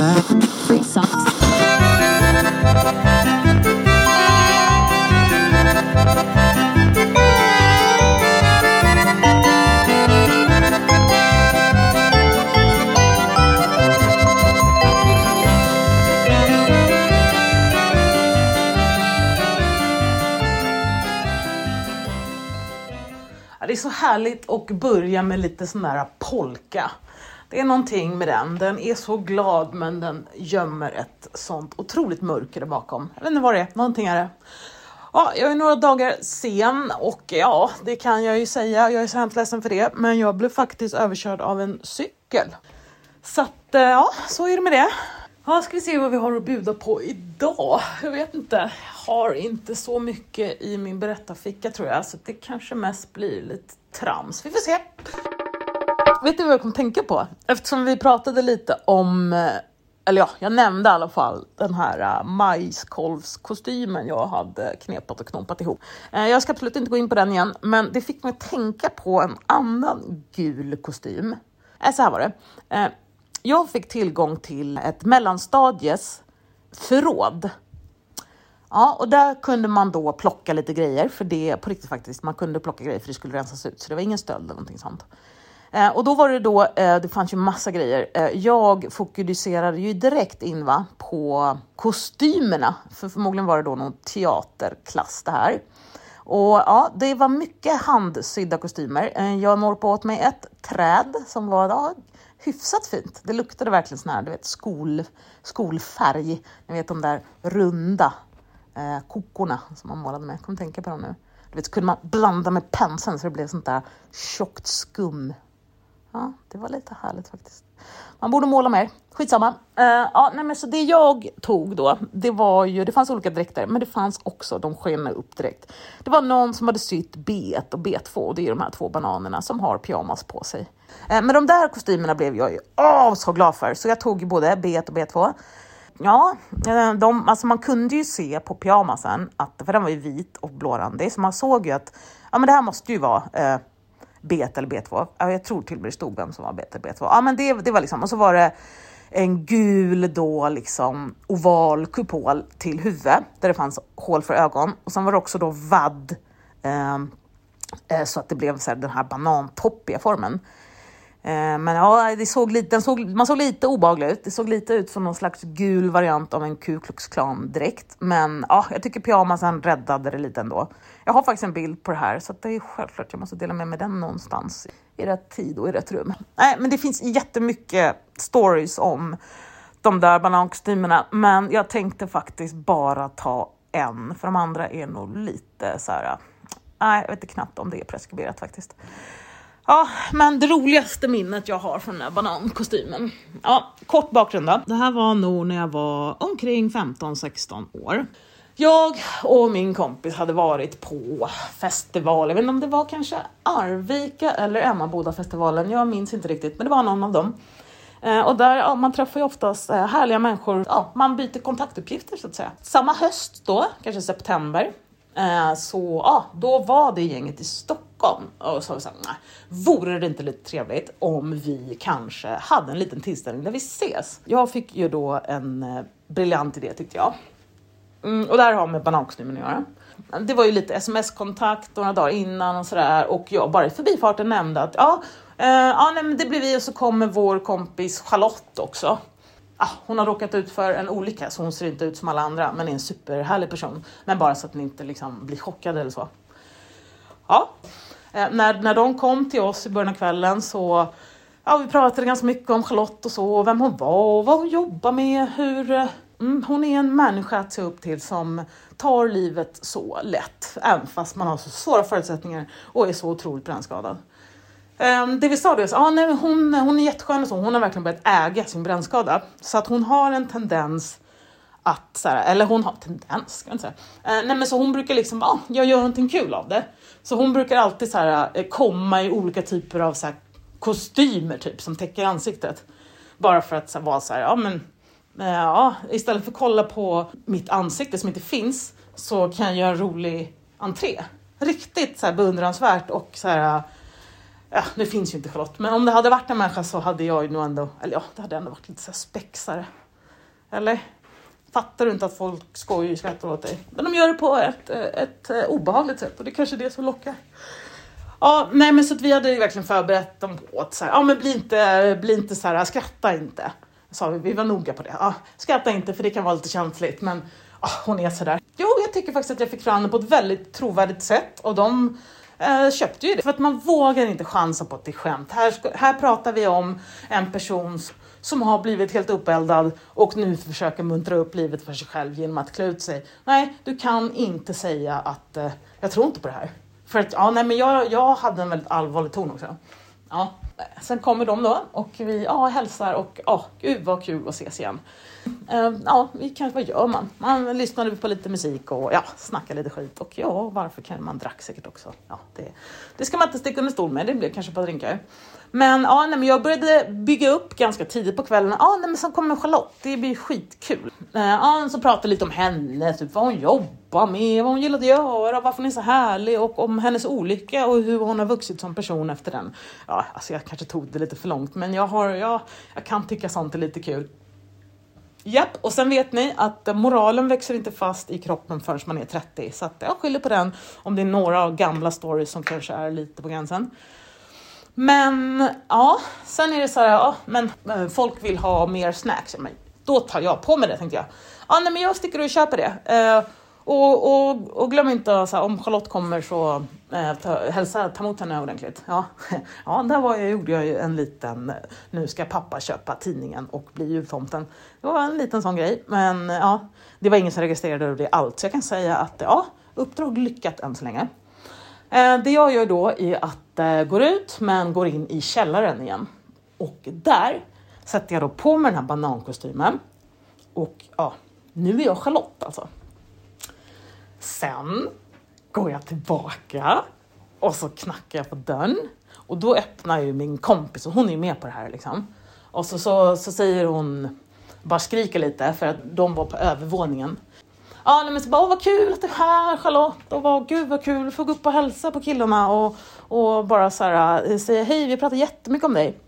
Free socks. Det är så härligt att börja med lite sån där polka. Det är någonting med den. Den är så glad men den gömmer ett sånt otroligt mörker där bakom. Jag vet inte vad det är, någonting är det. Ja, jag är några dagar sen och ja, det kan jag ju säga. Jag är så hemskt ledsen för det, men jag blev faktiskt överkörd av en cykel. Så att eh, ja, så är det med det. Ja, ska vi se vad vi har att bjuda på idag. Jag vet inte, jag har inte så mycket i min berättarficka tror jag, så det kanske mest blir lite trams. Vi får se. Vet du vad jag kom tänka på? Eftersom vi pratade lite om, eh, eller ja, jag nämnde i alla fall den här eh, majskolvskostymen jag hade knepat och knåpat ihop. Eh, jag ska absolut inte gå in på den igen, men det fick mig att tänka på en annan gul kostym. Så här var det. Jag fick tillgång till ett mellanstadies förråd. Ja, och där kunde man då plocka lite grejer, för det på riktigt faktiskt, man kunde plocka grejer för det skulle rensas ut, så det var ingen stöld eller någonting sånt. Eh, och då var det då, eh, det fanns ju massa grejer. Eh, jag fokuserade ju direkt in va, på kostymerna, för förmodligen var det då någon teaterklass det här. Och ja, det var mycket handsydda kostymer. Eh, jag norpade åt mig ett träd som var ja, hyfsat fint. Det luktade verkligen sån här, du vet, skol, skolfärg. Ni vet de där runda eh, kokorna som man målade med. Jag kommer tänka på dem nu. Du vet, så kunde man blanda med penseln så det blev sånt där tjockt skum. Ja, det var lite härligt faktiskt. Man borde måla mer. Skitsamma. Uh, ja, nej, men så det jag tog då, det var ju, det fanns olika dräkter, men det fanns också, de skenade upp direkt. Det var någon som hade sytt B1 och B2 och det är de här två bananerna som har pyjamas på sig. Uh, men de där kostymerna blev jag ju oh, så glad för, så jag tog ju både B1 och B2. Ja, eh, de, alltså man kunde ju se på pyjamasen, att, för den var ju vit och blårandig, så man såg ju att ja, men det här måste ju vara eh, B1 eller B2. Ja, jag tror till och med det stod vem som var B1 eller B2. Ja, men det, det var liksom, och så var det en gul då liksom oval kupol till huvud, där det fanns hål för ögon och sen var det också då vadd eh, eh, så att det blev så här, den här banantoppiga formen. Eh, men ja, det såg lite, den såg, man såg lite obehaglig ut. Det såg lite ut som någon slags gul variant av en Ku Klux Klan dräkt. Men ja, jag tycker pyjamasen räddade det lite ändå. Jag har faktiskt en bild på det här så att det är självklart jag måste dela med mig den någonstans i rätt tid och i rätt rum. Nej, men det finns jättemycket stories om de där banankostymerna, men jag tänkte faktiskt bara ta en, för de andra är nog lite så här. Nej, jag vet inte knappt om det är preskriberat faktiskt. Ja, men det roligaste minnet jag har från den här banankostymen. Ja, kort bakgrund då. Det här var nog när jag var omkring 15-16 år. Jag och min kompis hade varit på festival, jag vet inte om det var kanske Arvika eller Emmaboda-festivalen, jag minns inte riktigt, men det var någon av dem. Eh, och där, ja, man träffar ju oftast eh, härliga människor, ja, man byter kontaktuppgifter så att säga. Samma höst då, kanske september, eh, så ja, då var det gänget i Stockholm och så sa vi nej, vore det inte lite trevligt om vi kanske hade en liten tillställning där vi ses? Jag fick ju då en eh, briljant idé tyckte jag. Mm, och det här har med banankostymen att göra. Det var ju lite sms-kontakt några dagar innan och sådär och jag bara i förbifarten nämnde att ja, eh, ja nej, men det blir vi och så kommer vår kompis Charlotte också. Ah, hon har råkat ut för en olycka så hon ser inte ut som alla andra men är en superhärlig person. Men bara så att ni inte liksom blir chockade eller så. Ja, Eh, när, när de kom till oss i början av kvällen så ja, vi pratade ganska mycket om Charlotte och så, vem hon var och vad hon jobbar med, hur eh, mm, hon är en människa att se upp till som tar livet så lätt, även fast man har så svåra förutsättningar och är så otroligt brännskadad. Um, det vi sa då, ah, nej, hon, hon är jätteskön och så, hon har verkligen börjat äga sin brännskada. Så att hon har en tendens att, så här, eller hon har tendens, ska jag inte säga. Uh, nej men så hon brukar liksom, ah, jag gör någonting kul av det. Så hon brukar alltid så här, eh, komma i olika typer av så här, kostymer typ som täcker ansiktet. Bara för att så här, vara så här, ja men eh, ja, istället för att kolla på mitt ansikte som inte finns så kan jag göra en rolig entré. Riktigt så här beundransvärt och så här eh, ja, nu finns ju inte Charlotte, men om det hade varit en människa så hade jag ju nog ändå, eller ja, det hade ändå varit lite så här spexare. Eller? Fattar du inte att folk skojar och skrattar åt dig? Men de gör det på ett, ett, eh, obehagligt sätt och det är kanske är det som lockar. Ja, nej men så att vi hade ju verkligen förberett dem på att så här, ja men bli inte, bli inte så här, ah, skratta inte. Sa vi, vi var noga på det. Ja, skratta inte för det kan vara lite känsligt men ja, hon är sådär. Jo, jag tycker faktiskt att jag fick fram det på ett väldigt trovärdigt sätt och de eh, köpte ju det. För att man vågar inte chansa på att det är skämt. Här, här pratar vi om en person som har blivit helt uppeldad och nu försöker muntra upp livet för sig själv genom att klä ut sig. Nej, du kan inte säga att eh, jag tror inte på det här. För att, ja, nej, men jag, jag hade en väldigt allvarlig ton också. Ja. Sen kommer de då och vi ja, hälsar och ja, gud vad kul att ses igen. Ehm, ja, vi kanske, vad gör man? Man lyssnade på lite musik och ja, snackade lite skit och ja, varför kan man drack säkert också. Ja, det, det ska man inte sticka under stol med, det blev kanske ett par drinkar. Men, ja, nej, men jag började bygga upp ganska tidigt på kvällen. Ja, nej, men sen kommer Charlotte, det blir skitkul. Ehm, ja, så pratade lite om henne, typ vad hon jobbar med, vad hon gillar att göra, varför hon är så härlig och om hennes olycka och hur hon har vuxit som person efter den. Ja, alltså jag kanske tog det lite för långt, men jag, har, jag, jag kan tycka sånt är lite kul. Japp, och sen vet ni att moralen växer inte fast i kroppen förrän man är 30. Så att jag skyller på den om det är några gamla stories som kanske är lite på gränsen. Men ja, sen är det så här, ja, men eh, folk vill ha mer snacks. Men då tar jag på mig det tänkte jag. Ja, nej, men jag sticker och köper det. Eh, och, och, och, glöm inte, så här, om Charlotte kommer så Eh, ta, hälsa, ta emot henne ordentligt. Ja, ja där var jag, gjorde jag ju en liten, eh, nu ska pappa köpa tidningen och bli jultomten. Det var en liten sån grej, men eh, ja, det var ingen som registrerade det allt. Så jag kan säga att ja, uppdrag lyckat än så länge. Det jag gör då är att gå ut, men går in i källaren igen. Och där sätter jag då på mig den här banankostymen. Och ja, nu är jag Charlotte alltså. Sen går jag tillbaka och så knackar jag på dörren och då öppnar ju min kompis och hon är ju med på det här liksom. Och så, så, så säger hon, bara skriker lite för att de var på övervåningen. Ja, men så bara, vad kul att du är här Charlotte och vad, gud vad kul, att få gå upp och hälsa på killarna och, och bara så här, eh, säga hej, vi pratar jättemycket om dig.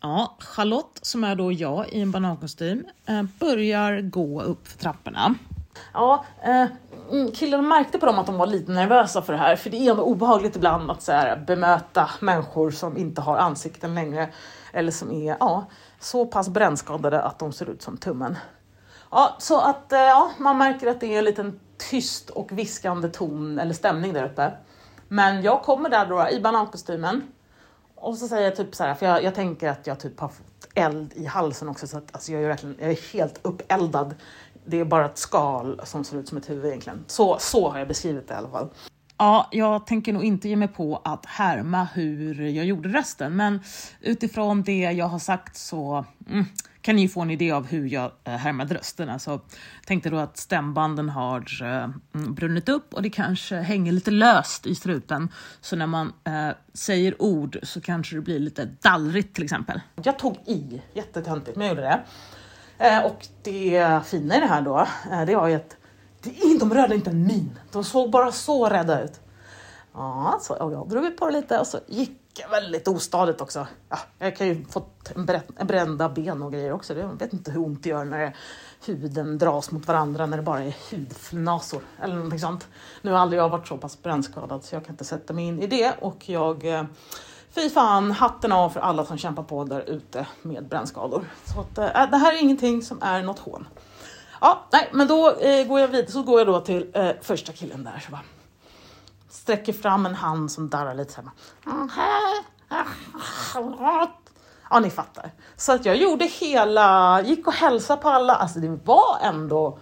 Ja, Charlotte, som är då jag i en banankostym, eh, börjar gå upp för trapporna. Ja, eh, mm, killarna märkte på dem att de var lite nervösa för det här, för det är ändå obehagligt ibland att så här, bemöta människor som inte har ansikten längre eller som är ja, så pass brännskadade att de ser ut som tummen. Ja, så att eh, ja, man märker att det är en liten tyst och viskande ton eller stämning där uppe. Men jag kommer där då i banankostymen och så säger jag typ så här, för jag, jag tänker att jag typ har fått eld i halsen också så att alltså jag, är verkligen, jag är helt uppeldad det är bara ett skal som ser ut som ett huvud egentligen. Så, så har jag beskrivit det i alla fall. Ja, jag tänker nog inte ge mig på att härma hur jag gjorde rösten, men utifrån det jag har sagt så mm, kan ni få en idé av hur jag eh, härmade rösten. Alltså, tänkte då att stämbanden har eh, brunnit upp och det kanske hänger lite löst i struten. Så när man eh, säger ord så kanske det blir lite dallrigt till exempel. Jag tog i jättetöntigt, men jag gjorde det. Eh, och det fina i det här då, eh, det var ju att de rörde inte en min. De såg bara så rädda ut. Ja, så jag drog på det lite och så gick jag väldigt ostadigt också. Ja, jag kan ju fått en brända ben och grejer också. Jag vet inte hur ont det gör när huden dras mot varandra när det bara är hudfnasor eller någonting sånt. Nu har aldrig jag varit så pass brännskadad så jag kan inte sätta mig in i det och jag eh, Fy fan, hatten av för alla som kämpar på där ute med brännskador. Så att, eh, äh, det här är ingenting som är något hån. Ja, nej, men då eh, går jag vidare, så går jag då till eh, första killen där. Så bara, sträcker fram en hand som darrar lite så här. Ja, ni fattar. Så att jag gjorde hela, gick och hälsade på alla. Alltså det var ändå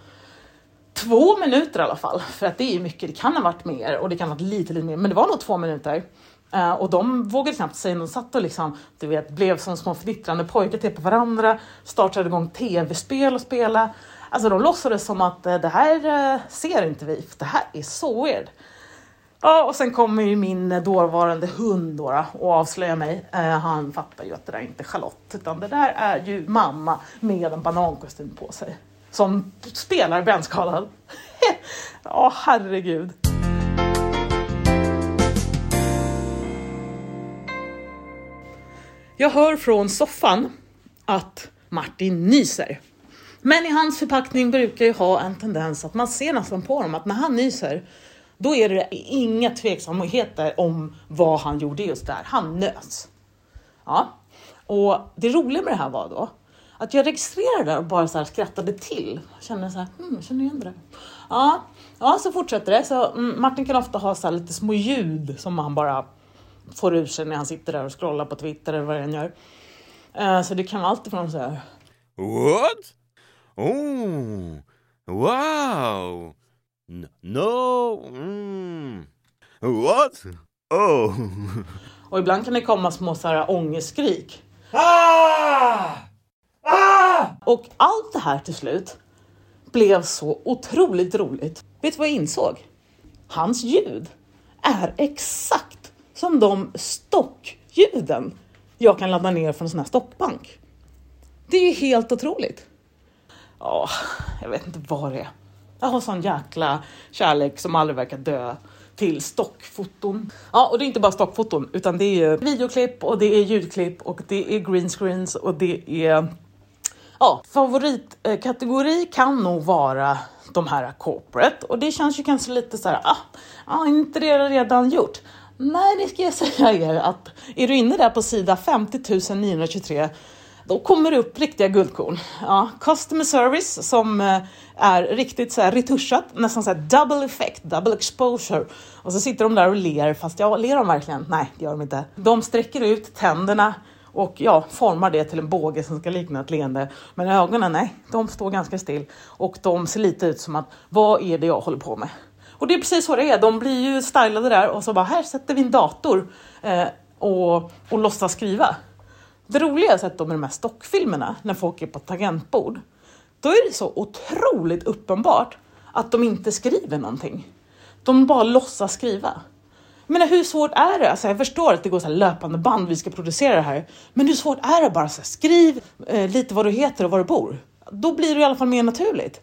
två minuter i alla fall. För att det är mycket, det kan ha varit mer och det kan ha varit lite, lite mer, men det var nog två minuter. Uh, och de vågade knappt säga något, de satt och liksom, du vet, blev som små fnittrande pojkar till på varandra, startade igång tv-spel och spela. Alltså de låtsades som att eh, det här eh, ser inte vi, för det här är så weird. Ja, och sen kommer ju min dåvarande hund då, och avslöjar mig. han fattar ju att det där är inte Charlotte, utan det där är ju mamma med en banankostym på sig. Som spelar brännskadad. Ja, oh, herregud. Jag hör från soffan att Martin nyser. Men i hans förpackning brukar ju ha en tendens att man ser nästan på honom att när han nyser, då är det inga tveksamheter om vad han gjorde just där. Han nös. Ja, och det roliga med det här var då att jag registrerade och bara så här skrattade till. Jag kände så här, hmm, jag känner igen det där. Ja, ja, så fortsätter det. Så mm, Martin kan ofta ha så här lite små ljud som han bara får ur sig när han sitter där och scrollar på Twitter eller vad han gör. Eh, så det kan vara allt ifrån så här. What? Oh, wow. No. Mm. What? Oh. Och ibland kan det komma små så här ångestskrik. Ah! Ah! Och allt det här till slut blev så otroligt roligt. Vet du vad jag insåg? Hans ljud är exakt som de stockljuden jag kan ladda ner från en sån här stockbank. Det är ju helt otroligt. Ja, jag vet inte vad det är. Jag har sån jäkla kärlek som aldrig verkar dö till stockfoton. Ja, och det är inte bara stockfoton utan det är videoklipp och det är ljudklipp och det är greenscreens och det är Ja, favoritkategori kan nog vara de här corporate och det känns ju kanske lite så här, ah, ah inte det redan gjort? Nej, det ska jag säga er att är du inne där på sida 50 923 då kommer det upp riktiga guldkorn. Ja, customer service som eh, är riktigt så här retuschat, nästan så här double effect, double exposure. Och så sitter de där och ler, fast ja, ler de verkligen? Nej, det gör de inte. De sträcker ut tänderna och ja, formar det till en båge som ska likna ett leende. Men ögonen, nej, de står ganska still och de ser lite ut som att vad är det jag håller på med? Och det är precis så det är. De blir ju stylade där och så bara här sätter vi en dator eh, och, och låtsas skriva. Det roliga jag sett då med de här stockfilmerna när folk är på ett tangentbord. Då är det så otroligt uppenbart att de inte skriver någonting. De bara låtsas skriva. Jag menar, hur svårt är det? Alltså, jag förstår att det går så här löpande band, vi ska producera det här. Men hur svårt är det bara så här, skriv eh, lite vad du heter och var du bor. Då blir det i alla fall mer naturligt.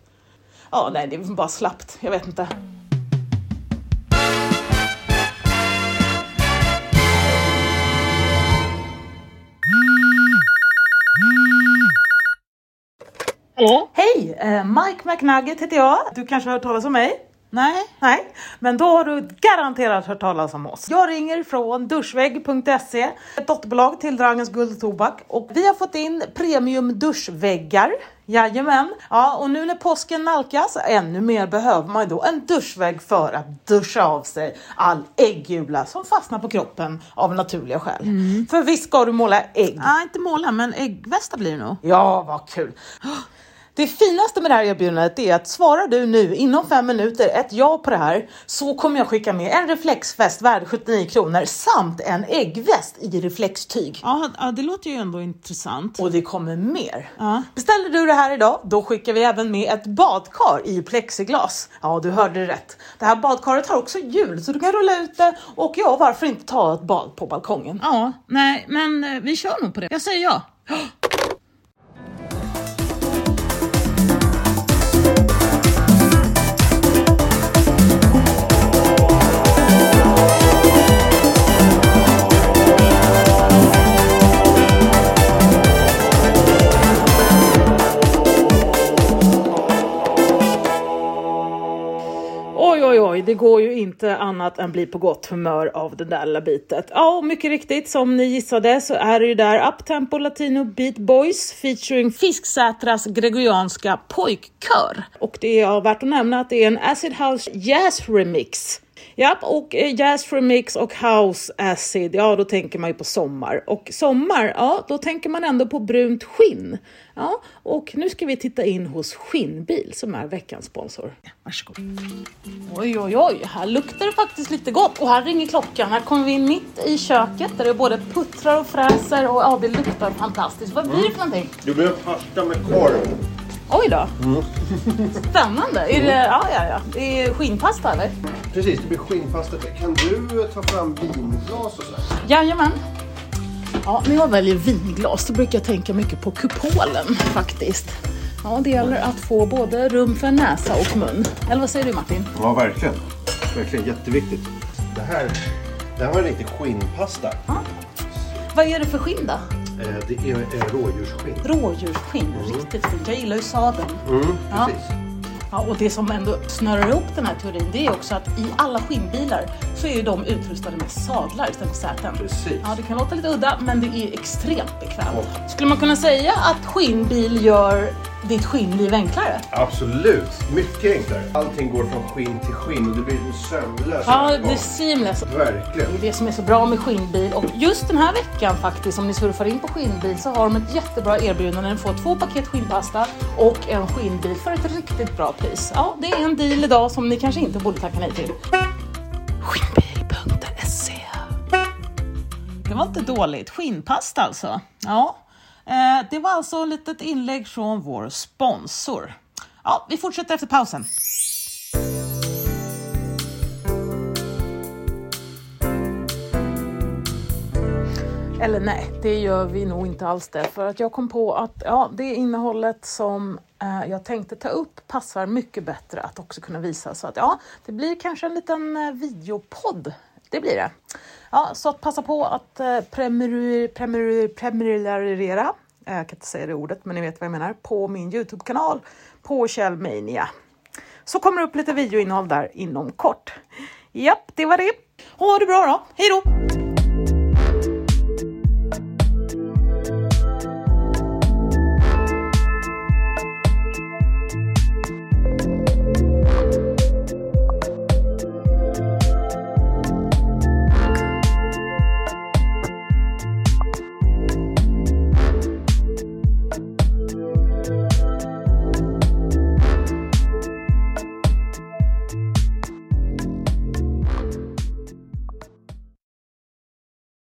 Ja, nej, det är bara slappt. Jag vet inte. Hallå? Hej! Eh, Mike McNugget heter jag. Du kanske har hört talas om mig? Nej. Nej, men då har du garanterat hört talas om oss. Jag ringer från duschvägg.se, ett dotterbolag till Drangens Guld och Tobak och vi har fått in premium duschväggar. Jajamän. Ja, och nu när påsken nalkas, ännu mer behöver man då en duschvägg för att duscha av sig all äggula som fastnar på kroppen av naturliga skäl. För visst ska du måla ägg? Ja, inte måla, men äggvästa blir det nog. Ja, vad kul! Det finaste med det här erbjudandet är att svarar du nu inom fem minuter ett ja på det här så kommer jag skicka med en reflexväst värd 79 kronor samt en äggväst i reflextyg. Ja, det låter ju ändå intressant. Och det kommer mer. Ja. Beställer du det här idag, då skickar vi även med ett badkar i plexiglas. Ja, du hörde rätt. Det här badkaret har också hjul så du kan rulla ut det och ja, varför inte ta ett bad på balkongen? Ja, nej, men eh, vi kör nog på det. Jag säger ja. Det går ju inte annat än bli på gott humör av det där lilla bitet. Ja, och mycket riktigt, som ni gissade så är det ju där Uptempo Latino Beat Boys featuring Fisksätras gregorianska pojkkör. Och det är värt att nämna att det är en Acid House Jazz Remix. Japp, och eh, Jazz Remix och House Acid, ja då tänker man ju på sommar. Och sommar, ja då tänker man ändå på brunt skinn. Ja, och nu ska vi titta in hos Skinnbil som är veckans sponsor. Varsågod. Oj, oj, oj, här luktar det faktiskt lite gott. Och här ringer klockan. Här kommer vi in mitt i köket där det både puttrar och fräser och ja, det luktar fantastiskt. Vad blir det för någonting? Det blir pasta med korv. Oj då. Spännande. Är det, ja, ja, ja. Det är skinnpasta eller? Precis, det blir skinnpasta. Kan du ta fram vinglas och sådär? Jajamän. Ja, när jag väljer vinglas så brukar jag tänka mycket på kupolen faktiskt. Ja, det gäller att få både rum för näsa och mun. Eller vad säger du Martin? Ja, verkligen. Verkligen jätteviktigt. Det här, det här var en riktig skinnpasta. Vad är det för skinn då? Eh, det är, rådjursskinn. Rådjursskinn, riktigt fint. Jag gillar ju sadeln. Mm, Ja. precis. Ja, och det som ändå snurrar ihop den här teorin det är också att i alla skinnbilar så är ju de utrustade med sadlar istället för säten. Precis. Ja, det kan låta lite udda men det är extremt bekvämt. Skulle man kunna säga att skinnbil gör ditt skinnliv enklare? Absolut, mycket enklare. Allting går från skinn till skinn och det blir en sömlös Ja, det blir seamless. Verkligen. Det är det som är så bra med skinnbil och just den här veckan faktiskt om ni surfar in på skinnbil så har de ett jättebra erbjudande. Ni får två paket skinnpasta och en skinnbil för ett riktigt bra pris. Ja, det är en deal idag som ni kanske inte borde tacka nej till. Var inte dåligt. Skinnpasta alltså. Ja. Eh, det var alltså ett litet inlägg från vår sponsor. Ja, vi fortsätter efter pausen. Eller nej, det gör vi nog inte alls det. För att jag kom på att ja, det innehållet som eh, jag tänkte ta upp passar mycket bättre att också kunna visa. Så att ja, det blir kanske en liten eh, videopodd. Det blir det. Ja, så att passa på att eh, prenumer- prenumerera, eh, jag kan inte säga det ordet, men ni vet vad jag menar, på min Youtube-kanal på Kjellmania. Så kommer det upp lite videoinnehåll där inom kort. Japp, det var det. Ha det bra då. Hej då!